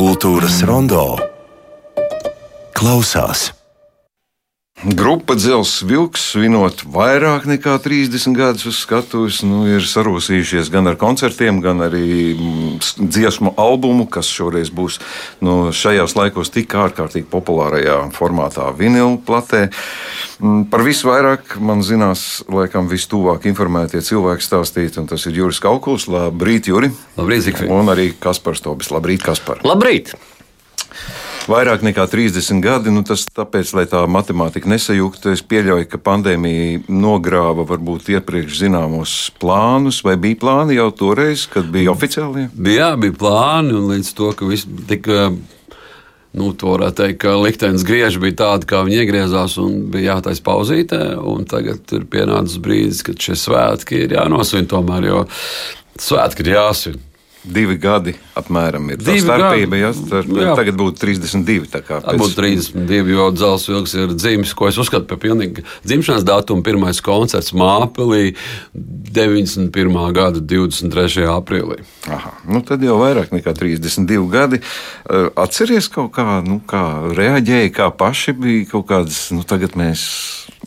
Kultūras rondo klausās. Grupa Dzelzs Vilks, svinot vairāk nekā 30 gadus uz skatuves, nu, ir sarosījušies gan ar koncertiem, gan arī mm, dziesmu albumu, kas šoreiz būs nu, šajos laikos tik ārkārtīgi populārajā formātā, vinila platē. Mm, par visu vairāk man zinās, laikam, vistuvāk informētie cilvēki stāstīt, un tas ir Juris Kaukuls. Labrīt, Juri! Labrīt, Zikfrīd! Un arī Kaspars Tobis. Labrīt, Kaspar! Labrīt! vairāk nekā 30 gadi. Nu, tas tāpēc, lai tā matemātika nesajuktu, es pieļauju, ka pandēmija nogrāva varbūt iepriekš zināmos plānus, vai bija plāni jau toreiz, kad bija oficiāli? Jā, bija plāni, un līdz to, ka viss tika. Nu, to varētu teikt, ka liktenis griež bija tāda, kā viņi iegriezās, un bija jātaisa pauzītē. Tagad ir pienācis brīdis, kad šie svētki ir jānosvin tomēr, jo svētki ir jāsvin. Divi gadi apmēram ir tā Divi starpība. Ja, starp, jā. Tagad būtu 32. Tā pēc... būtu 32, jo dzelzs vilks ir dzimis, ko es uzskatu par pilnīgi dzimšanas datumu. Pirmais koncerts Māpelī 91. gada 23. aprīlī. Aha, nu tad jau vairāk nekā 32 gadi. Atceries kaut kā, nu, kā reaģēja, kā paši bija kaut kādas, nu tagad mēs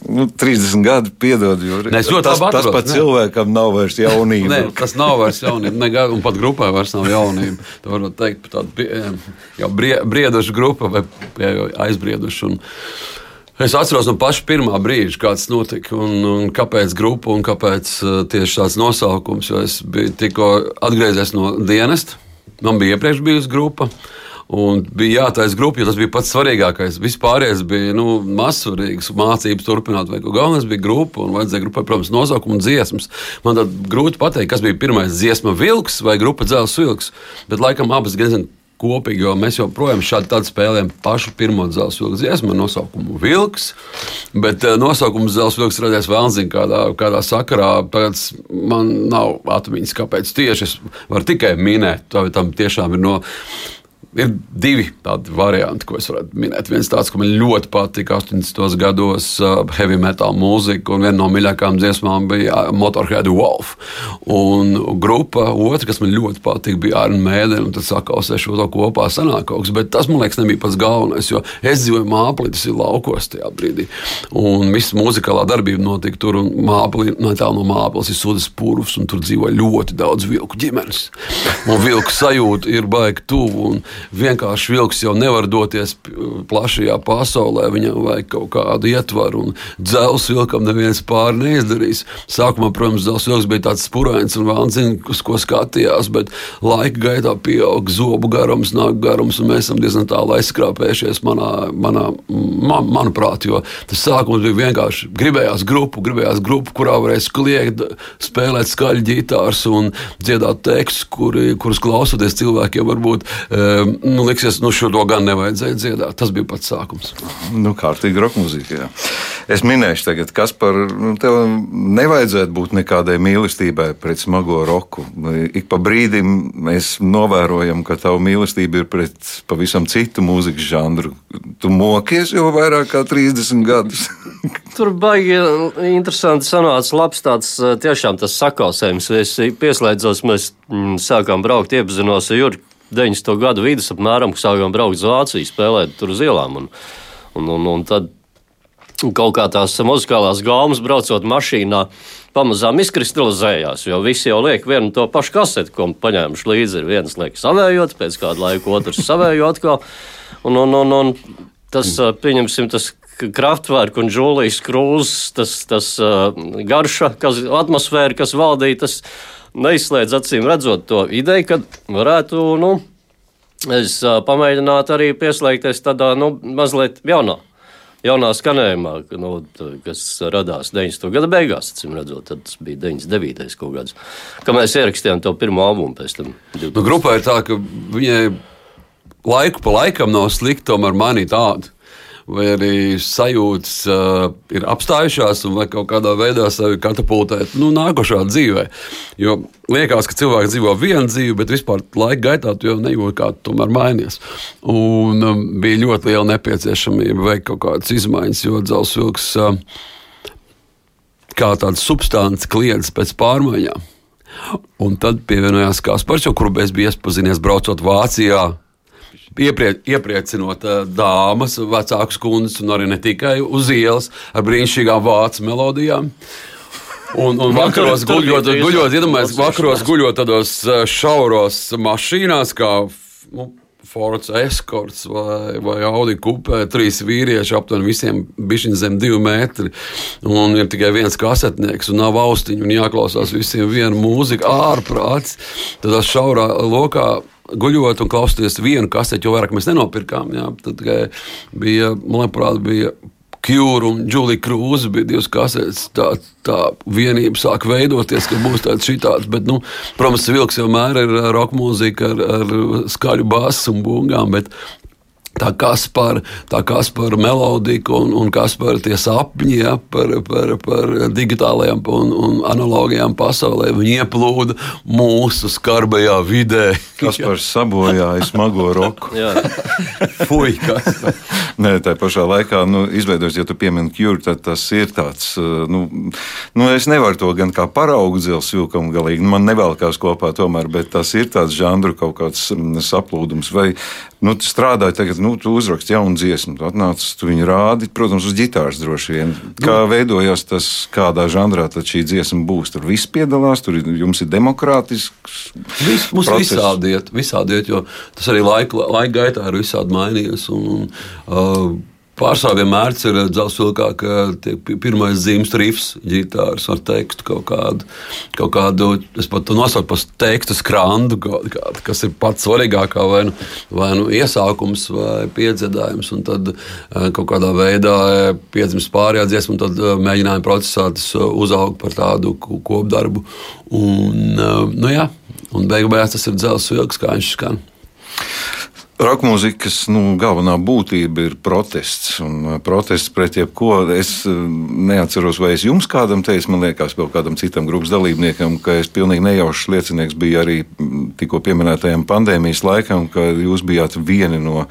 nu, 30 gadi, piedod, jo ne, tas, tas pat cilvēkam nav vairs jaunība. Nē, tas nav vairs jaunība, ne, un pat grupai vairs nav jaunība. To var teikt tādu jau briedušu grupu vai aizbriedušu. Un, Es atceros no paša pirmā brīža, kāds notika un, un kāpēc grupa un kāpēc uh, tieši tāds nosaukums. Es biju tikko atgriezies no dienesta, man bija iepriekš bijusi grupa. Uh, Un bija jātaisa grupa, jo tas bija pats svarīgākais. Vispārējais bija nu, mazsvarīgs, mācības turpināt, vai galvenais bija grupa. Un vajadzēja grupai, protams, nosaukumu un dziesmas. Man tad grūti pateikt, kas bija pirmais dziesma vilks vai grupa dzels vilks. Bet laikam abas gan kopīgi, jo mēs joprojām šādi spēlējam pašu pirmo dzelzceļa vilku dziesmu ar nosaukumu Vilks. Bet uh, nosaukums dzelzceļa vilks radies vēl zina, kādā, kādā sakarā. Pēc man nav atmiņas, kāpēc tieši es varu tikai minēt. Tā tam tiešām ir no Ir divi tādi varianti, ko es varētu minēt. Viens tāds, ka man ļoti patika 80. gados uh, heavy metal mūzika, un viena no mīļākajām dziesmām bija uh, Motorhead Wolf. Un grupa, otra, kas man ļoti patika, bija Arnēs Mēdena, un tad sakausēšu to kopā sanāk kaut kas. Bet tas, man liekas, nebija pats galvenais, jo es dzīvoju māplī, tas ir laukos tajā brīdī. Un viss muzikālā darbība notika tur, un māplī, no tālu no māples ir sudas purvs, un tur dzīvo ļoti daudz vilku ģimenes. Un vilku sajūta ir baigi tuvu vienkārši vilks jau nevar doties plašajā pasaulē, viņam vajag kaut kādu ietvaru, un dzelzs vilkam neviens pāri neizdarīs. Sākumā, protams, dzelzs vilks bija tāds spurains un zina, uz ko skatījās, bet laika gaitā pieaug zobu garums, nāk garums, un mēs esam diezgan tālu aizskrāpējušies manā, manā, man, manuprāt, jo tas sākums bija vienkārši gribējās grupu, gribējās grupu, kurā varēja kliegt, spēlēt skaļi ģitārs un dziedāt tekstus, kuri, kurus klausoties cilvēkiem varbūt um, nu, liksies, nu, šo to gan nevajadzēja dziedāt. Tas bija pats sākums. Nu, kārtīgi roka mūzika. Jā. Es minēšu tagad, kas par nu, tev nevajadzētu būt nekādai mīlestībai pret smago roku. Ik pa brīdim mēs novērojam, ka tava mīlestība ir pret pavisam citu mūzikas žanru. Tu mokies jau vairāk kā 30 gadus. Tur baigi interesanti sanāca labs tāds tiešām tas sakausējums. Es pieslēdzos, mēs mm, sākām braukt, iepazinos ar Jurku 90. gadu vidus apmēram, sākām braukt uz Vāciju, spēlēt tur uz ielām. Un, un, un, un tad kaut kā tās muzikālās gaumas braucot mašīnā pamazām izkristalizējās, jo visi jau liek vienu to pašu kaseti, ko paņēmuši līdzi. Ir viens liek savējot, pēc kāda laika otrs savējo atkal. Un, un, un, un tas, pieņemsim, tas Kraftwerk un Žulijas krūzes, tas, tas garša, kas, atmosfēra, kas valdīja, tas neizslēdz acīm redzot to ideju, ka varētu, nu, es pamēģinātu arī pieslēgties tādā, nu, mazliet jaunā. Jaunā skanējumā, nu, kas radās 90. gada beigās, acīm redzot, tas bija 99. kaut kāds. Kad mēs ierakstījām to pirmo albumu pēc tam. 2000. Nu, grupā ir tā, ka viņai laiku pa laikam nav slikti, tomēr manī tādu vai arī sajūtas uh, ir apstājušās, vai kaut kādā veidā sevi katapultēt nu, nākošā dzīvē. Jo liekas, ka cilvēks dzīvo vienu dzīvi, bet vispār laika gaitā tu jau nejūti, kā tu tomēr mainies. Un um, bija ļoti liela nepieciešamība veikt kaut kādas izmaiņas, jo dzelzceļš uh, kā tāda substance kliedz pēc pārmaiņām. Un tad pievienojās Kaspars, kuru es biju iepazinies braucot Vācijā ieprie, iepriecinot uh, dāmas, vecākas kundzes un arī ne tikai uz ielas ar brīnišķīgām vācu melodijām. Un, un vakaros guļot, guļot iedomājieties, vakaros guļot tādos šauros mašīnās, kā nu, Fords Eskorts vai, vai Audi kupē, trīs vīrieši aptuveni visiem bišķiņ zem divi metri. Un ir tikai viens kasetnieks un nav austiņu un jāklausās visiem viena mūzika ārprāts. Tad šaurā lokā guļot un klausoties vienu kaseti, jo vairāk mēs nenopirkām. Jā, tad bija, man liekas, bija Kjūra un Džulija Krūze bija divas kasetes. Tā, tā vienība sāk veidoties, ka būs tāds šitāds. Bet, nu, protams, vilks vienmēr ir roka mūzika ar, ar skaļu basu un bungām. Bet tā kas par, tā kas par melodiku un, un kas par tie sapņi, ja, par, par, par digitālajām un, un analogajām pasaulē. Viņi ieplūda mūsu skarbajā vidē. Kas par sabojāju smago roku? Fui, kas. Nē, tā pašā laikā, nu, izveidojas, ja tu piemini kjūru, tad tas ir tāds, nu, nu es nevaru to gan kā paraugu dzels vilkam galīgi, nu, man nevelkās kopā tomēr, bet tas ir tāds žandru kaut kāds saplūdums. Vai, nu, tu strādāji tagad, nu, tu uzraksti jaunu dziesmu, tu atnāc, tu viņu rādi, protams, uz ģitāras droši vien. Kā nu. veidojās tas, kādā žanrā tad šī dziesma būs? Tur viss piedalās, tur jums ir demokrātisks. Vis, mums process. visādi iet, visādi iet, jo tas arī laika, laika gaitā ir visādi mainījies. Un, un, uh, Pārsvarā vienmēr ir dzelzceļā, ka pirmais zīmes rifs, ģitārs ar tekstu kaut kādu, kaut kādu es pat nosaucu par tekstu skrandu, kādu, kas ir pats svarīgākā, vai nu, vai nu iesākums vai piedziedājums, un tad eh, kaut kādā veidā eh, piedzimst pārējā dziesma, un tad eh, mēģinājuma procesā tas uzaug par tādu kopdarbu. Un, nu jā, un beig beigās tas ir dzelzceļš, kā viņš skan. Roka mūzikas nu, galvenā būtība ir protests. Uh, protests pret jebko. Es uh, neatceros, vai es jums kādam teicu, man liekas, vēl kādam citam grupas dalībniekam, ka es pilnīgi nejaušs liecinieks biju arī mm, tikko pieminētajam pandēmijas laikam, kad jūs bijāt vieni no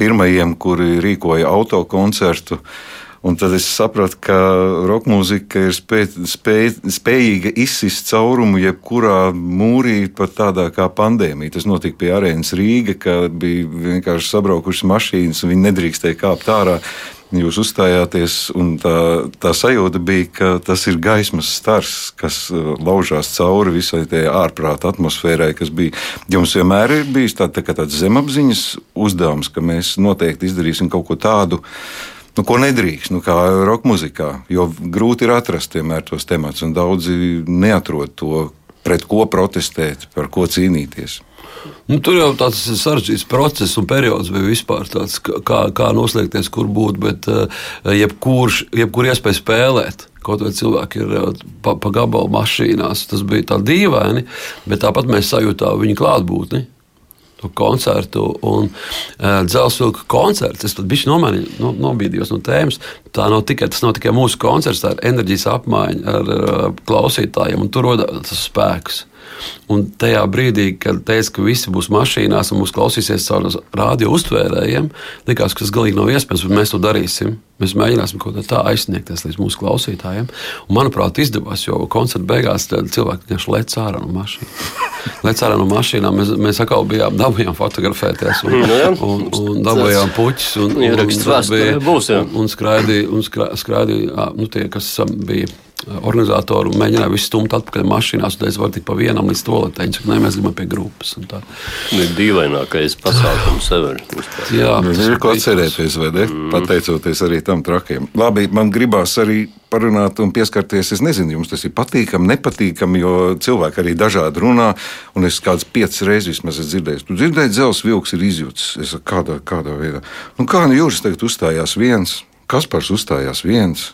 pirmajiem, kuri rīkoja autokoncertu. Un tad es sapratu, ka roka mūzika ir spēj, spēj, spējīga izsist caurumu jebkurā mūrī, pat tādā kā pandēmija. Tas notika pie arēnas Rīga, kad bija vienkārši sabraukušas mašīnas un viņi nedrīkstēja kāpt ārā. Jūs uzstājāties, un tā, tā sajūta bija, ka tas ir gaismas stars, kas uh, laužās cauri visai tajā ārprāta atmosfērai, kas bija. Jums vienmēr ir bijis tā, tā tāds zemapziņas uzdevums, ka mēs noteikti izdarīsim kaut ko tādu, uh, nu, ko nedrīkst, nu, kā roka mūzikā. Jo grūti ir atrast vienmēr tos temats, un daudzi neatrod to, pret ko protestēt, par ko cīnīties. Nu, tur jau tāds sarežģīts process un periods bija vispār tāds, kā, kā noslēgties, kur būt. Bet eh, jebkurš, jebkur iespēja spēlēt. Kaut vai cilvēki ir eh, pa, pa gabalu mašīnās, tas bija tā dīvaini, bet tāpat mēs sajūtām viņa klātbūtni to koncertu un uh, dzelzceļa koncerts. Es pat biju nomainījis, no, nobīdījos no tēmas. Tā nav tikai, tas nav tikai mūsu koncerts, tā ir enerģijas apmaiņa ar uh, klausītājiem, un tur rodas spēks. Un tajā brīdī, kad teica, ka visi būs mašīnās un mūs klausīsies caur radio uztvērējiem, likās, ka tas galīgi nav iespējams, bet mēs to darīsim. Mēs mēģināsim kaut kā tā aizsniegties līdz mūsu klausītājiem. Un, manuprāt, izdevās, jo koncerta beigās cilvēki vienkārši lec ārā no mašīnas. Lec ārā no mašīnām. Mēs, mēs atkal bijām dabūjām fotografēties un, un, un, un dabūjām puķus. Un, un, un, būs, un, un skraidīja, un skraidīja nu, tie, kas bija organizatori mēģināja visu stumt atpakaļ mašīnās, un es varu tikt pa vienam līdz toaletei. Viņi saka, nē, mēs gribam pie grupas. Tā ir dīvainākais pasākums ever. Jā, tas ir ko atcerēties, vai ne? Mm. Pateicoties arī tam trakiem. Labi, man gribās arī parunāt un pieskarties. Es nezinu, jums tas ir patīkami, nepatīkami, jo cilvēki arī dažādi runā. Un es kāds piecas reizes vismaz esmu dzirdējis, tu dzirdēji, dzelzs vilks ir izjūts. Es saku, kādā, kādā veidā. Nu, kā nu jūs tagad uzstājās viens? Kaspars uzstājās viens,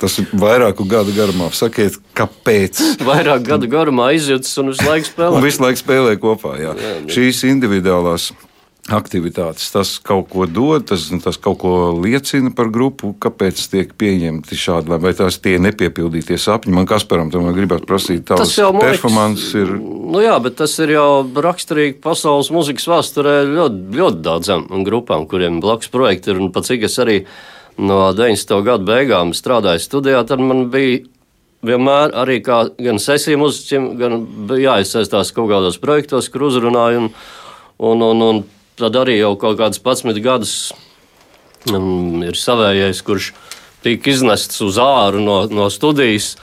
Tas ir vairāku gadu garumā. Sakiet, kāpēc? Vairāk gadu garumā izjūtas un visu laiku spēlē. Un visu laiku spēlē kopā. Jā. Jā, jā. Šīs individuālās aktivitātes, tas kaut ko dod, tas, tas kaut ko liecina par grupu, kāpēc tiek pieņemti šādi, vai tās tie nepiepildītie sapņi. Man Kasparam tomēr gribētu prasīt, tavs performances ir. Nu jā, bet tas ir jau raksturīgi pasaules muzikas vēsturē ļoti, ļoti daudzām grupām, kuriem blakus projekti ir, un pat cik es arī no 90. gada beigām strādāju studijā, tad man bija vienmēr arī kā gan sesiju muzeķim, gan jāiesaistās kaut kādos projektos, kur uzrunāju. Un, un, un, un tad arī jau kaut kādus 11 gadus um, ir savējais, kurš tika iznests uz āru no, no studijas.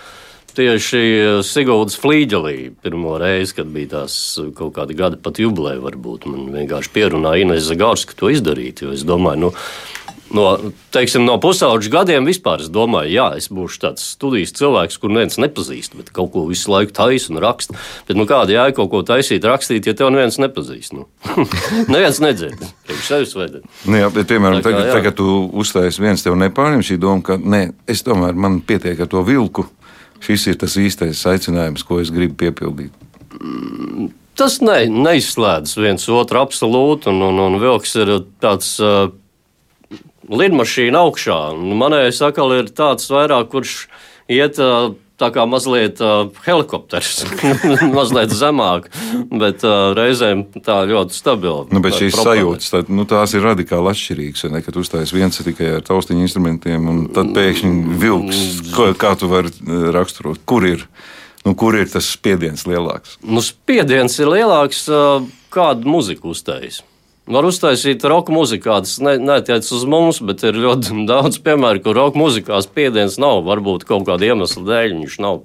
Tieši Sigūdas flīģelī pirmo reizi, kad bija tās kaut kāda gada pat jubileja, varbūt man vienkārši pierunāja Inês Zagārska to izdarīt. Jo es domāju, nu, no, teiksim, no pusauģa gadiem vispār es domāju, jā, es būšu tāds studijas cilvēks, kur neviens nepazīst, bet kaut ko visu laiku taisa un raksta. Bet, nu, kāda jēga kaut ko taisīt, rakstīt, ja tev neviens nepazīst? Nu? neviens nedzird. Nu, jā, bet, piemēram, Tā kā, tagad, tagad tu uzstājies viens, tev nepārņem šī doma, ka nē, es tomēr man pietiek ar to vilku. Šis ir tas īstais aicinājums, ko es gribu piepildīt. Tas ne, neizslēdz viens otru absolūti, un, un, un vilks ir tāds. Uh, Lidmašīna augšā. Un Manējais atkal ir tāds vairāk, kurš iet tā kā mazliet uh, helikopters, mazliet zemāk, bet uh, reizēm tā ļoti stabila. Nu, bet šīs propelē. sajūtas, tā, nu, tās ir radikāli atšķirīgas. Ne, kad uzstājas viens tikai ar taustiņu instrumentiem, un tad pēkšņi vilks. Ko, kā tu vari raksturot? Kur ir, nu, kur ir tas spiediens lielāks? Nu, spiediens ir lielāks, uh, kādu muziku uztaisīt. Var uztaisīt roka mūziku, kas ne, netiec uz mums, bet ir ļoti daudz piemēru, kur roka mūzikā spiediens nav. Varbūt kaut kāda iemesla dēļ viņš nav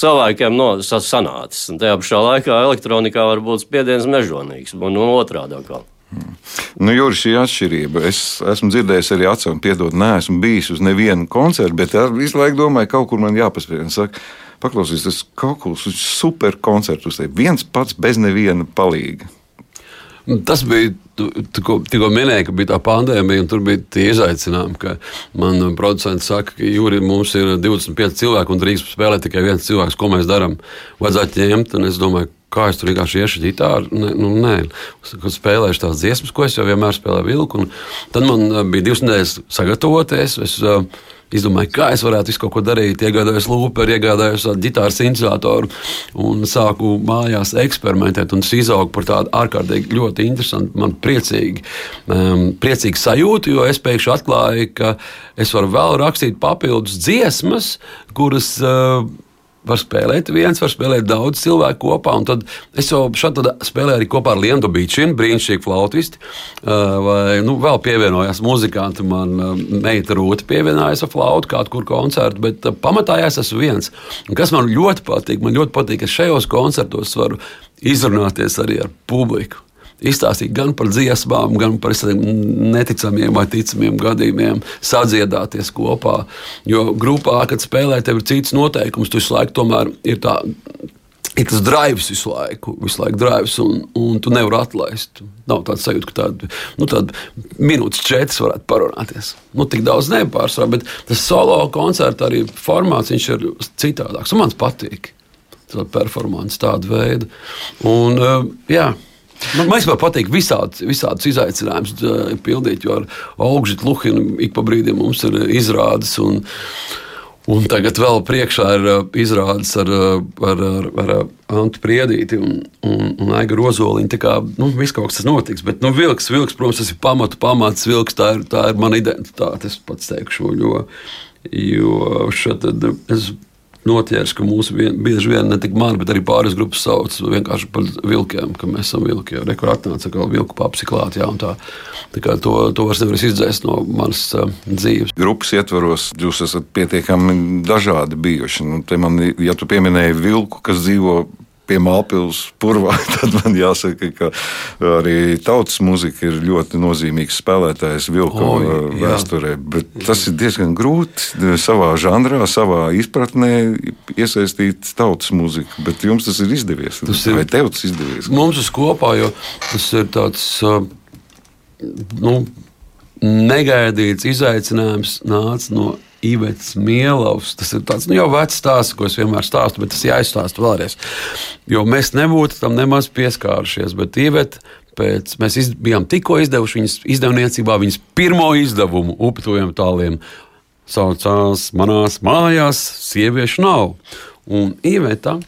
cilvēkiem no, sa- sanācis. Un tajā pašā laikā elektronikā var būt spiediens mežonīgs un, un otrādi. atkal. Nu, Jūri, šī atšķirība. Es esmu dzirdējis arī atsevišķi, piedod, neesmu bijis uz nevienu koncertu, bet visu laiku domāju, kaut kur man jāpaspēj. Saka, paklausīs, tas kaut kas super koncerts uz tevi. Viens pats bez neviena palīga. Tas bija tu- tikko tikko minēja, ka bija tā pandēmija, un tur bija tie izaicinājumi. Man producents saka, ka jūri mums ir 25 cilvēki un drīkst spēlēt tikai viens cilvēks. Ko mēs darām? Vajadzētu ņemt, un es domāju, kā es tur vienkārši iešu ģitāru. Nē, nu, nē. Kad spēlēšu tās dziesmas, ko es jau vienmēr spēlēju vilku, tad man uh, bija divas nedēļas sagatavoties. Es, uh, Izdomāju, kā es varētu visu kaut ko darīt. Iegādājos lūperu, iegādājos tādu ģitāras iniciatoru un sāku mājās eksperimentēt. Un tas izauga par tādu ārkārtīgi ļoti interesantu, man priecīgi, um, priecīgi sajūtu, jo es pēkšņi atklāju, ka es varu vēl rakstīt papildus dziesmas, kuras. Uh, Var spēlēt viens, var spēlēt daudz cilvēku kopā. Tad es jau šādi spēlēju arī kopā ar Lienu Bīčinu, brīnišķīgu flautistu. Vai, nu, vēl pievienojās muzikanti, man meita Rūta pievienojās ar flautu kādu kur koncertu, bet pamatā es esmu viens. Un kas man ļoti patīk, man ļoti patīk, ka šajos koncertos varu izrunāties arī ar publiku izstāstīt gan par dziesmām, gan par neticamiem vai ticamiem gadījumiem, sadziedāties kopā. Jo grupā, kad spēlē, tev ir cits noteikums, tu visu laiku tomēr ir tā. Ir tas drives visu laiku, visu laiku drives, un, un tu nevari atlaist. Nav tāds sajūta, ka tāda nu, tāda minūtes četras varētu parunāties. Nu, tik daudz nepārsvarā, bet tas solo koncerta arī formāts ir citādāks. Man patīk. Tā performance, tāda veida. Un, uh, jā, Man īstenībā patīk visāds, visādus izaicinājumus uh, pildīt, jo ar augstu Luhinu ik pa brīdim mums ir izrādes. Un, un tagad vēl priekšā ir izrādes ar, ar, ar, ar Antu Priedīti un, un, un Aigu Rozoliņu. Tā kā nu, viss kaut kas notiks. Bet nu, vilks, vilks, protams, tas ir pamatu pamats. Vilks, tā, ir, tā ir mana identitāte, es pats teikšu. Jo, jo šeit tad es noķers, ka mūsu vien, bieži vien ne tikai mani, bet arī pāris grupas sauc vienkārši par vilkiem, ka mēs esam vilki. Rekurors atnāca kā vilku papsi klāt, jā, un tā. Tā kā to, to vairs nevar izdzēst no manas uh, dzīves. Grupas ietvaros jūs esat pietiekami dažādi bijuši. Nu, man, ja tu pieminēji vilku, kas dzīvo pie Mālpils purvā, tad man jāsaka, ka arī tautas muzika ir ļoti nozīmīgs spēlētājs jā. vēsturē. Bet tas ir diezgan grūti savā žanrā, savā izpratnē iesaistīt tautas muziku. Bet jums tas ir izdevies. Tas ir- Vai tev tas izdevies? Mums uz kopā, jo tas ir tāds nu, negaidīts izaicinājums, nāca no Ivetas Mielovs. Tas ir tāds nu, jau vecs stāsts, ko es vienmēr stāstu, bet tas jāizstāsta vēlreiz. Jo mēs nebūtu tam nemaz pieskārušies, bet Iveta. Pēc, mēs iz, bijām tikko izdevuši viņas izdevniecībā viņas pirmo izdevumu upetuviem tāliem. Saucās manās mājās, sieviešu nav. Un Iveta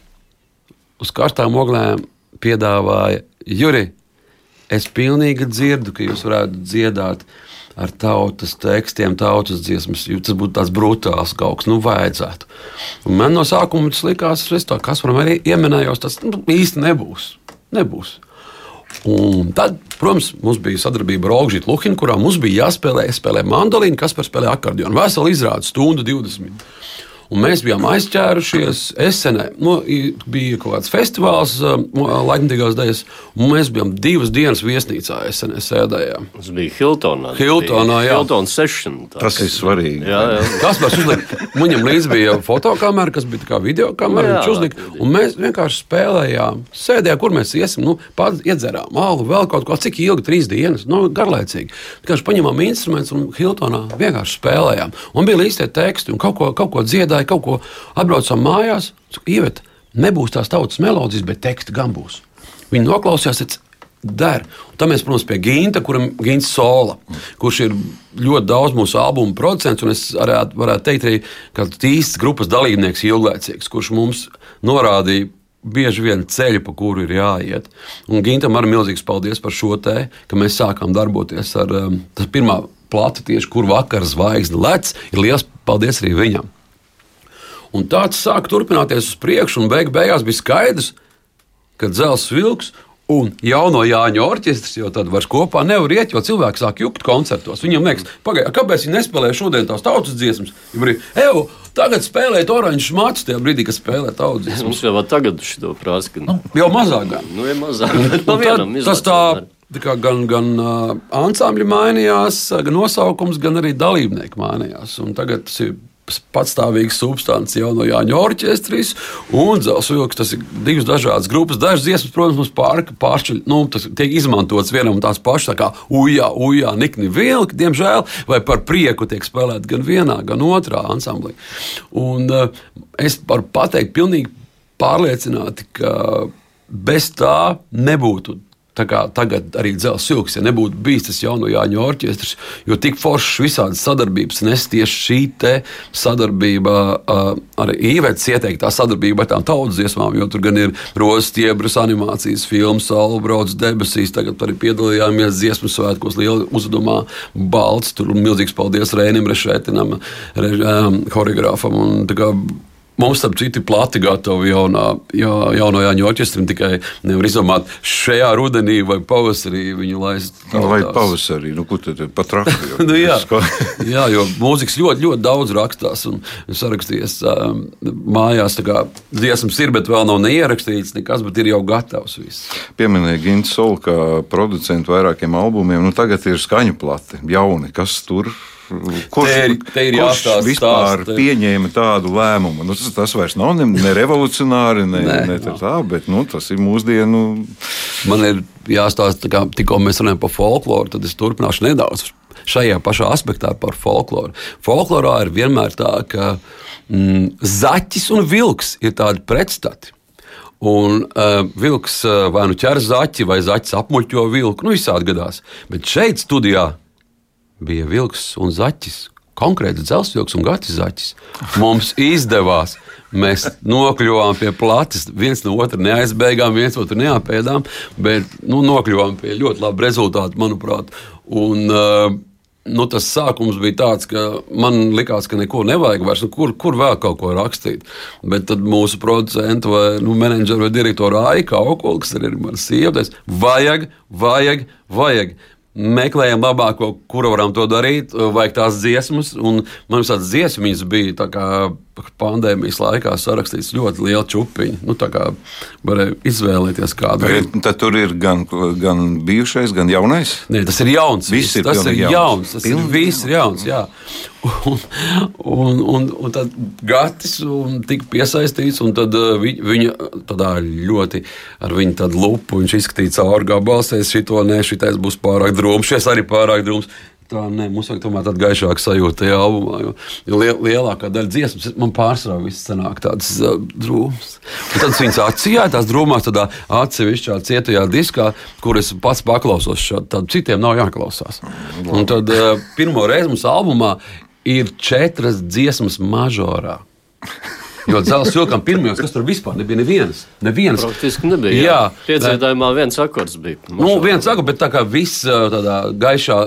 uz karstām oglēm piedāvāja, Juri, es pilnīgi dzirdu, ka jūs varētu dziedāt ar tautas tekstiem, tautas dziesmas. Tas būtu tāds brutāls kaut kas, nu, vajadzētu. Un man no sākuma tas likās, tā kā varam arī ieminējos, tas nu, īsti nebūs. nebūs. Un tad, protams, mums bija sadarbība ar Olgu Luhinu, kurā mums bija jāspēlē, spēlē mandolīnu, kas par spēlē akordionu. Vesela izrāda stundu 20. Un mēs bijām aizķērušies. Esenē nu, bija kaut kāds festivāls, laikmatīgās daļas, un mēs bijām divas dienas viesnīcā. Esenē sēdējām. Tas bija Hiltonā. Hiltonā, jā. Hiltona session. Tā. Tas ir svarīgi. Jā, jā. Kas mums uzlika? Viņam līdzi bija fotokamera, kas bija kā video kamera. Viņš uzlika, un mēs vienkārši spēlējām. Sēdējām, kur mēs iesim, nu, pats iedzerām malu, vēl kaut ko, cik ilgi, trīs dienas, nu, garlaicīgi. Vienkārši paņemām instrumentus un Hiltonā vienkārši spēlējām. Un bija līdzi tie teksti un kaut ko, kaut ko dziedājām dziedāja kaut ko, atbraucam mājās, ievet, nebūs tās tautas melodijas, bet teksti gan būs. Viņi noklausījās, teica, der. Un tad mēs, protams, pie Ginta, kuram ir Gints Sola, kurš ir ļoti daudz mūsu albumu producents, un es varētu, varētu teikt, arī kāds īsts grupas dalībnieks, ilglaicīgs, kurš mums norādīja. Bieži vien ceļi, pa kuru ir jāiet. Un Gintam arī milzīgs paldies par šo te, ka mēs sākām darboties ar um, pirmā plata, tieši kur vakar zvaigznes lec. Ir liels paldies arī viņam. Un tāds sāk turpināties uz priekšu, un beig beigās bija skaidrs, ka dzelzs vilks un jauno Jāņa orķestris jau tad vairs kopā nevar iet, jo cilvēki sāk jukt koncertos. Viņam liekas, pagaidi, kāpēc viņi nespēlē šodien tās tautas dziesmas? Evo, tagad spēlēt oranžu mācu tajā brīdī, kad spēlē tautas dziesmas. Mums jau tagad šo prasa, ka nu, jau mazāk. Gan. Nu, jau mazāk. Tad, tas tā. Tā kā gan gan uh, ansambļi mainījās, gan nosaukums, gan arī dalībnieki mainījās. Un tagad tas ir patstāvīgs substance jau no Jāņa orķestris un dzelzceļa. Tas ir divas dažādas grupas. Dažas dziesmas, protams, mums pārka, pāršķiļ, nu, tas tiek izmantots vienam un tās pašas, tā kā ujā, ujā, nikni vilki, diemžēl, vai par prieku tiek spēlēt gan vienā, gan otrā ansamblī. Un uh, es varu pateikt pilnīgi pārliecināti, ka bez tā nebūtu Tagad arī dzelzceļa silks, ja nebūtu bijis tas jauno Jāņu orķestris, jo tik foršas visādas sadarbības nes tieši šī sadarbība uh, ar īvētas ieteiktā sadarbība ar tām tautas dziesmām, jo tur gan ir rozes tiebras animācijas filmas, Saula brauc debesīs, tagad arī piedalījāmies dziesmu svētkos liela uzvedumā Balts, tur milzīgs paldies Rēnim Rešētinam, re, um, choreogrāfam un tā kā Mums, starp citu, plati gatavi jaunā, jā, jauno Jāņu orķestrim. Tikai nevar izdomāt šajā rudenī vai pavasarī viņu laist. Nu, vai pavasarī, nu, kur tad pat rakstīt? nu, jā. jā, jo mūzikas ļoti, ļoti daudz rakstās un sarakstījies um, mājās. Dziesmas ir, bet vēl nav neierakstīts nekas, bet ir jau gatavs viss. Pieminēja Gints Solu kā producentu vairākiem albumiem. Nu, tagad ir skaņu plati, jauni, kas tur ir Kurš, te ir, te ir jāstāsta, vispār stāst, pieņēma tādu lēmumu? Nu, tas, tas vairs nav ne, ne revolucionāri, ne, Nē, ne tā, tā, bet nu, tas ir mūsdienu. Man ir jāstāsta, kā tikko mēs runājam par folkloru, tad es turpināšu nedaudz šajā pašā aspektā par folkloru. Folklorā ir vienmēr tā, ka mm, zaķis un vilks ir tādi pretstati. Un uh, vilks uh, vai nu ķer zaķi, vai zaķis apmuļķo vilku. Nu, visādi gadās. Bet šeit, studijā, bija vilks un zaķis. Konkrēti dzelzceļš un gatis zaķis. Mums izdevās. Mēs nokļuvām pie plātes, viens no otra neaizbēgām, viens otru neapēdām, bet nu, nokļuvām pie ļoti laba rezultāta, manuprāt. Un, uh, nu, tas sākums bija tāds, ka man likās, ka neko nevajag vairs, nu, kur, kur vēl kaut ko rakstīt. Bet tad mūsu producents vai nu, menedžera vai direktora Aika Aukola, kas arī ir mana sieva, teica, vajag, vajag, vajag meklējam labāko, kuru varam to darīt, vajag tās dziesmas. Un man visādas dziesmas bija pandēmijas laikā sarakstīts ļoti liela čūpiņa. Nu, tā kā varēja izvēlēties kādu. Bet, tad tur ir gan, gan bijušais, gan jaunais. Nē, tas ir jauns. Viss ir tas ir jauns. jauns. Tas Pilnīgi ir viss jauns. Jā. Un, un, un, un tad Gatis tika piesaistīts, un tad uh, viņa tādā ļoti ar viņu tādu lupu viņš izskatīja cauri gabalsēs, šito nē, šitais būs pārāk drūms, šis arī pārāk drūms. Tā ne, mums vajag tomēr tādu gaišāku sajūtu tajā albumā. Jo, jo liel, lielākā daļa dziesmas man pārsvarā viss sanāk tādas uh, drūmas. Un tad viņas atsijāja tās drūmās tādā atsevišķā cietajā diskā, kur es pats paklausos. Šādi, tad citiem nav jāklausās. Un tad uh, pirmo reizi mums albumā ir četras dziesmas mažorā. Jo dzelzceļa vilkam pirmajos, kas tur vispār nebija nevienas. nevienas. Praktiski nebija. Jā, jā piedzīvojumā viens akords bija. Nu, viens akords, bet tā kā viss tādā gaišā,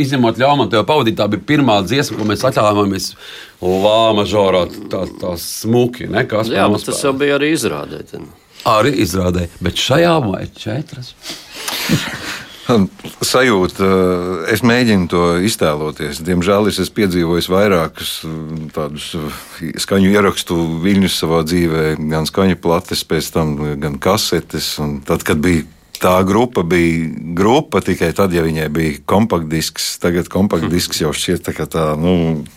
izņemot ļaumu, tev pavadīt, tā bija pirmā dziesma, ko mēs atļāvāmies lāma žorā, tā, tā smuki. Ne, jā, bet tas jau bija arī izrādēts. arī izrādē, bet šajā ir četras. Sajūta, eh, es mēģinu to iztēloties. Diemžēl es esmu piedzīvojis vairākus eh, tādus eh, skaņu ierakstu viļņus savā dzīvē, gan skaņu plates, pēc tam gan kasetes. Tad, kad bija tā grupa bija grupa tikai tad, ja viņai bija kompaktdisks. Tagad kompaktdisks jau šķiet tā, tā, nu,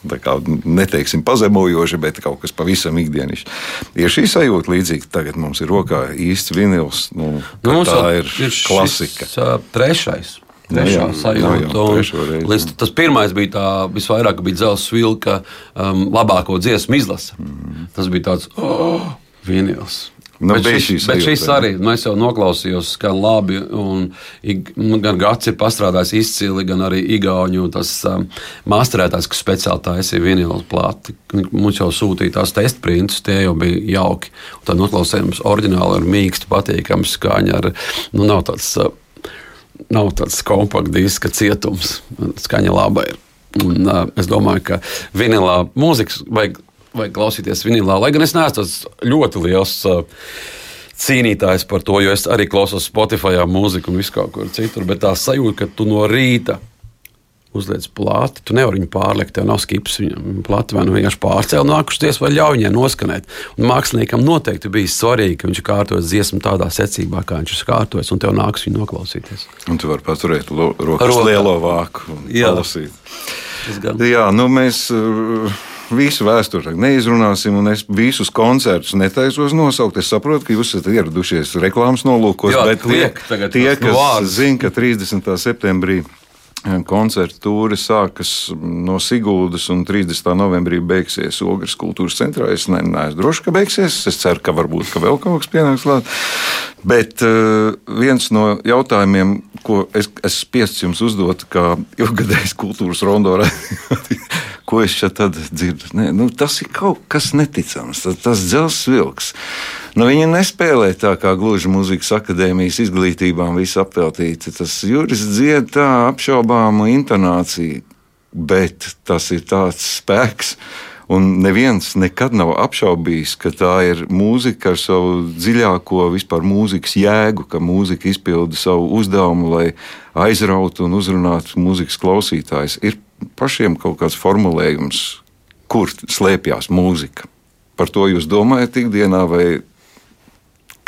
tā kā neteiksim pazemojoši, bet kaut kas pavisam ikdienišķs. Ir šī sajūta līdzīga. Tagad mums ir rokā īsts vinils. Nu, nu, tā ir, ir klasika. Šis, uh, trešais. Trešā nu, sajūta. Nu, līdz, tas pirmais bija tā, visvairāk bija dzelzs vilka um, labāko dziesmu izlase. Mm. Tas bija tāds oh, vinils. Nu, bet, šis, bet šis arī nu, es jau noklausījos, ka labi. Un, nu, gan Gats ir pastrādājis izcili, gan arī Igauniju tas um, masterētājs, kas speciāli taisīja vinilu plāti. Mums jau sūtīja tās testa printus, tie jau bija jauki. Un tad noklausījums oriģināli ar mīkstu, patīkamu skaņu. Ar, nu, nav tāds, uh, nav tāds kompakts diska cietums, skaņa laba ir. Un, uh, es domāju, ka vinilā mūzikas vajag vajag klausīties vinilā. Lai gan es neesmu tāds ļoti liels. Uh, Cīnītājs par to, jo es arī klausos Spotify mūziku un visu kaut kur citur. Bet tā sajūta, ka tu no rīta uzliec plāti, tu nevari viņu pārliekt, tev nav skips viņam plāti, vai nu vienkārši pārcēl nākušies, vai ļauj viņai noskanēt. Un māksliniekam noteikti bija svarīgi, ka viņš ir kārtojis dziesmu tādā secībā, kā viņš ir kārtojis, un tev nāks viņu noklausīties. Un tu vari paturēt rokas Roka. lielo vāku un Jā. palasīt. Jā, nu mēs. Uh visu vēsturi neizrunāsim, un es visus koncertus netaisos nosaukt. Es saprotu, ka jūs esat ieradušies reklāmas nolūkos, Jā, bet tie, tie kas zina, ka 30. septembrī Koncerta tūri sākas no Siguldas un 30. novembrī beigsies Ogres kultūras centrā. Es ne, neesmu drošs, ka beigsies. Es ceru, ka varbūt ka vēl kaut kas pienāks klāt. Bet uh, viens no jautājumiem, ko es esmu spiests jums uzdot, kā ilgadējs kultūras rondorā, ko es šeit dzirdu, ne, nu, tas ir kaut kas neticams. Tas, tas dzelzs vilks. Nu, viņi nespēlē tā kā gluži muzikas akadēmijas izglītībām, visu apveltīti. Tas Juris dzied tā apšaubāmu intonāciju, bet tas ir tāds spēks. Un neviens nekad nav apšaubījis, ka tā ir mūzika ar savu dziļāko vispār mūzikas jēgu, ka mūzika izpilda savu uzdevumu, lai aizrautu un uzrunātu mūzikas klausītājus. Ir pašiem kaut kāds formulējums, kur slēpjas mūzika. Par to jūs domājat ikdienā, vai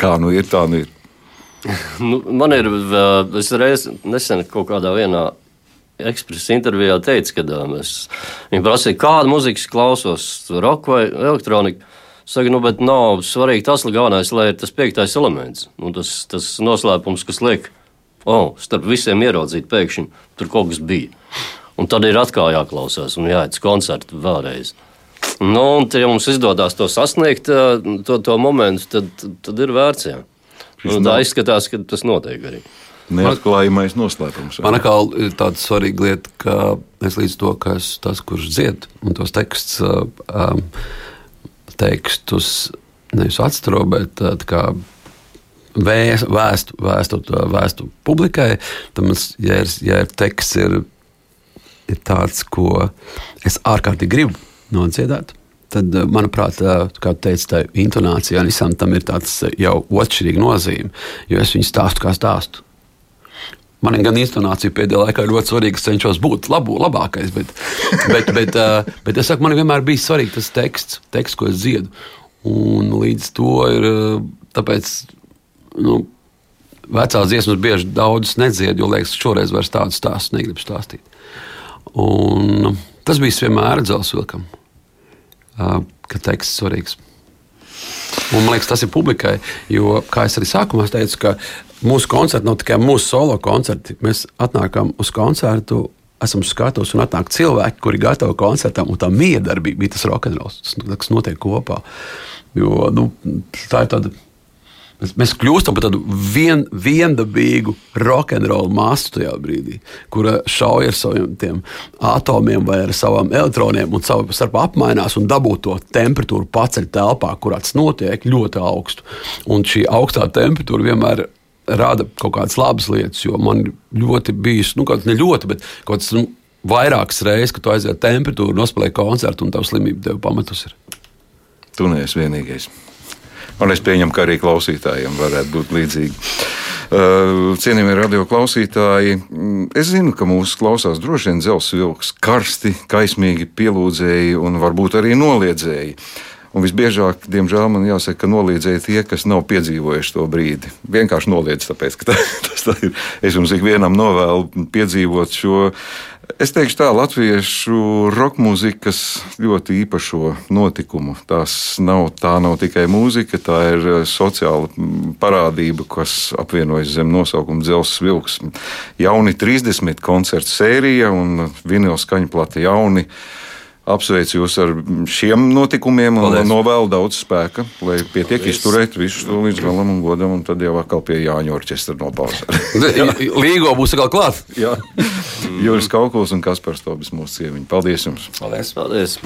Kā nu ir, tā nu ir. nu, man ir, es reiz nesen kaut kādā vienā ekspresa intervijā teicu, kad es viņam prasīju, kādu muziku klausos, roka vai elektroniku. Saka, nu, bet nav svarīgi tas, galvenais, lai ir tas piektais elements. Nu, tas, tas noslēpums, kas liek, oh, starp visiem ieraudzīt, pēkšņi tur kaut kas bija. Un tad ir atkal jāklausās un jāiet uz koncertu vēlreiz. Nu, un, ja mums izdodas to sasniegt, to, to momentu, tad, tad ir vērts. Jā. Nu, tā izskatās, ka tas notiek arī. Neatklājamais noslēpums. Man atkal ir tāda svarīga lieta, ka es līdz to, ka esmu tas, kurš dzied, un tos tekstus, um, tekstus nevis atstaro, bet kā vēstu, vēstu, vēstu, vēstu publikai, tad, mums, ja ir, ja ir teksts, ir, ir tāds, ko es ārkārtīgi gribu nodziedāt. Tad, eh, manuprāt, eh, kā teica, tā intonācija visam tam ir tāds eh, jau otršķirīga nozīme, jo es viņu stāstu kā stāstu. Man gan intonācija pēdējā laikā ir ļoti svarīga. Es cenšos būt labu, labākais, bet, bet, bet, bet es saku, man vienmēr bija svarīgi tas teksts, teksts ko es dziedu. Un līdz to ir tāpēc. Nu, Vecās dziesmas bieži daudz nedzied, jo liekas, ka šoreiz vairs tādu stāstu negribu stāstīt. Un tas bija vienmēr dzels vilkam ka teksts svarīgs. Un, man liekas, tas ir publikai, jo, kā jau arī sākumā teicu, ka mūsu koncerti nav tikai mūsu solo koncerti. Mēs atnākam uz koncertu, esam skatos un atnāk cilvēki, kuri ir gatavi koncertam, un tā miedarbība bija tas rokenrols, kas notiek kopā. Jo, nu, tā ir tāda Mēs, mēs kļūstam par tādu vien, viendabīgu rokenrolu masu tajā brīdī, kura šauja ar saviem atomiem vai ar savām elektroniem un savu starp apmainās un dabūt to temperatūru paceļ telpā, kurā tas notiek ļoti augstu. Un šī augstā temperatūra vienmēr rada kaut kādas labas lietas, jo man ļoti bijis, nu, kaut ne ļoti, bet kaut kas nu, vairākas reizes, kad tu aiziet temperatūru, nospēlēji koncertu un tavu slimību tev pamatus ir. Tu neesi vienīgais. Un es pieņemu, ka arī klausītājiem varētu būt līdzīgi. Cienījamie radio klausītāji, es zinu, ka mūsu klausās droši vien dzelzs vilks, karsti, kaismīgi pielūdzēji un varbūt arī noliedzēji. Un visbiežāk, diemžēl, man jāsaka, ka noliedzēji tie, kas nav piedzīvojuši to brīdi. Vienkārši noliedz, tāpēc, ka tā, tas tā ir. Es jums ikvienam novēlu piedzīvot šo. Es teikšu tā, latviešu roka mūzikas ļoti īpašo notikumu. Tās nav, tā nav tikai mūzika, tā ir eh, sociāla parādība, kas apvienojas zem nosaukuma Dzelzs vilks. Jauni 30 koncertu sērija un vinila skaņu plata jauni apsveicu jūs ar šiem notikumiem un Paldies. novēlu daudz spēka, lai pietiek Paldies. izturēt visu to līdz galam un godam, un tad jau atkal pie Jāņa orķestra nopauzē. Līgo būs atkal klāt. Jā, Juris Kaukuls un Kaspars Tobis mūsu cieviņi. Paldies jums! Paldies! Paldies.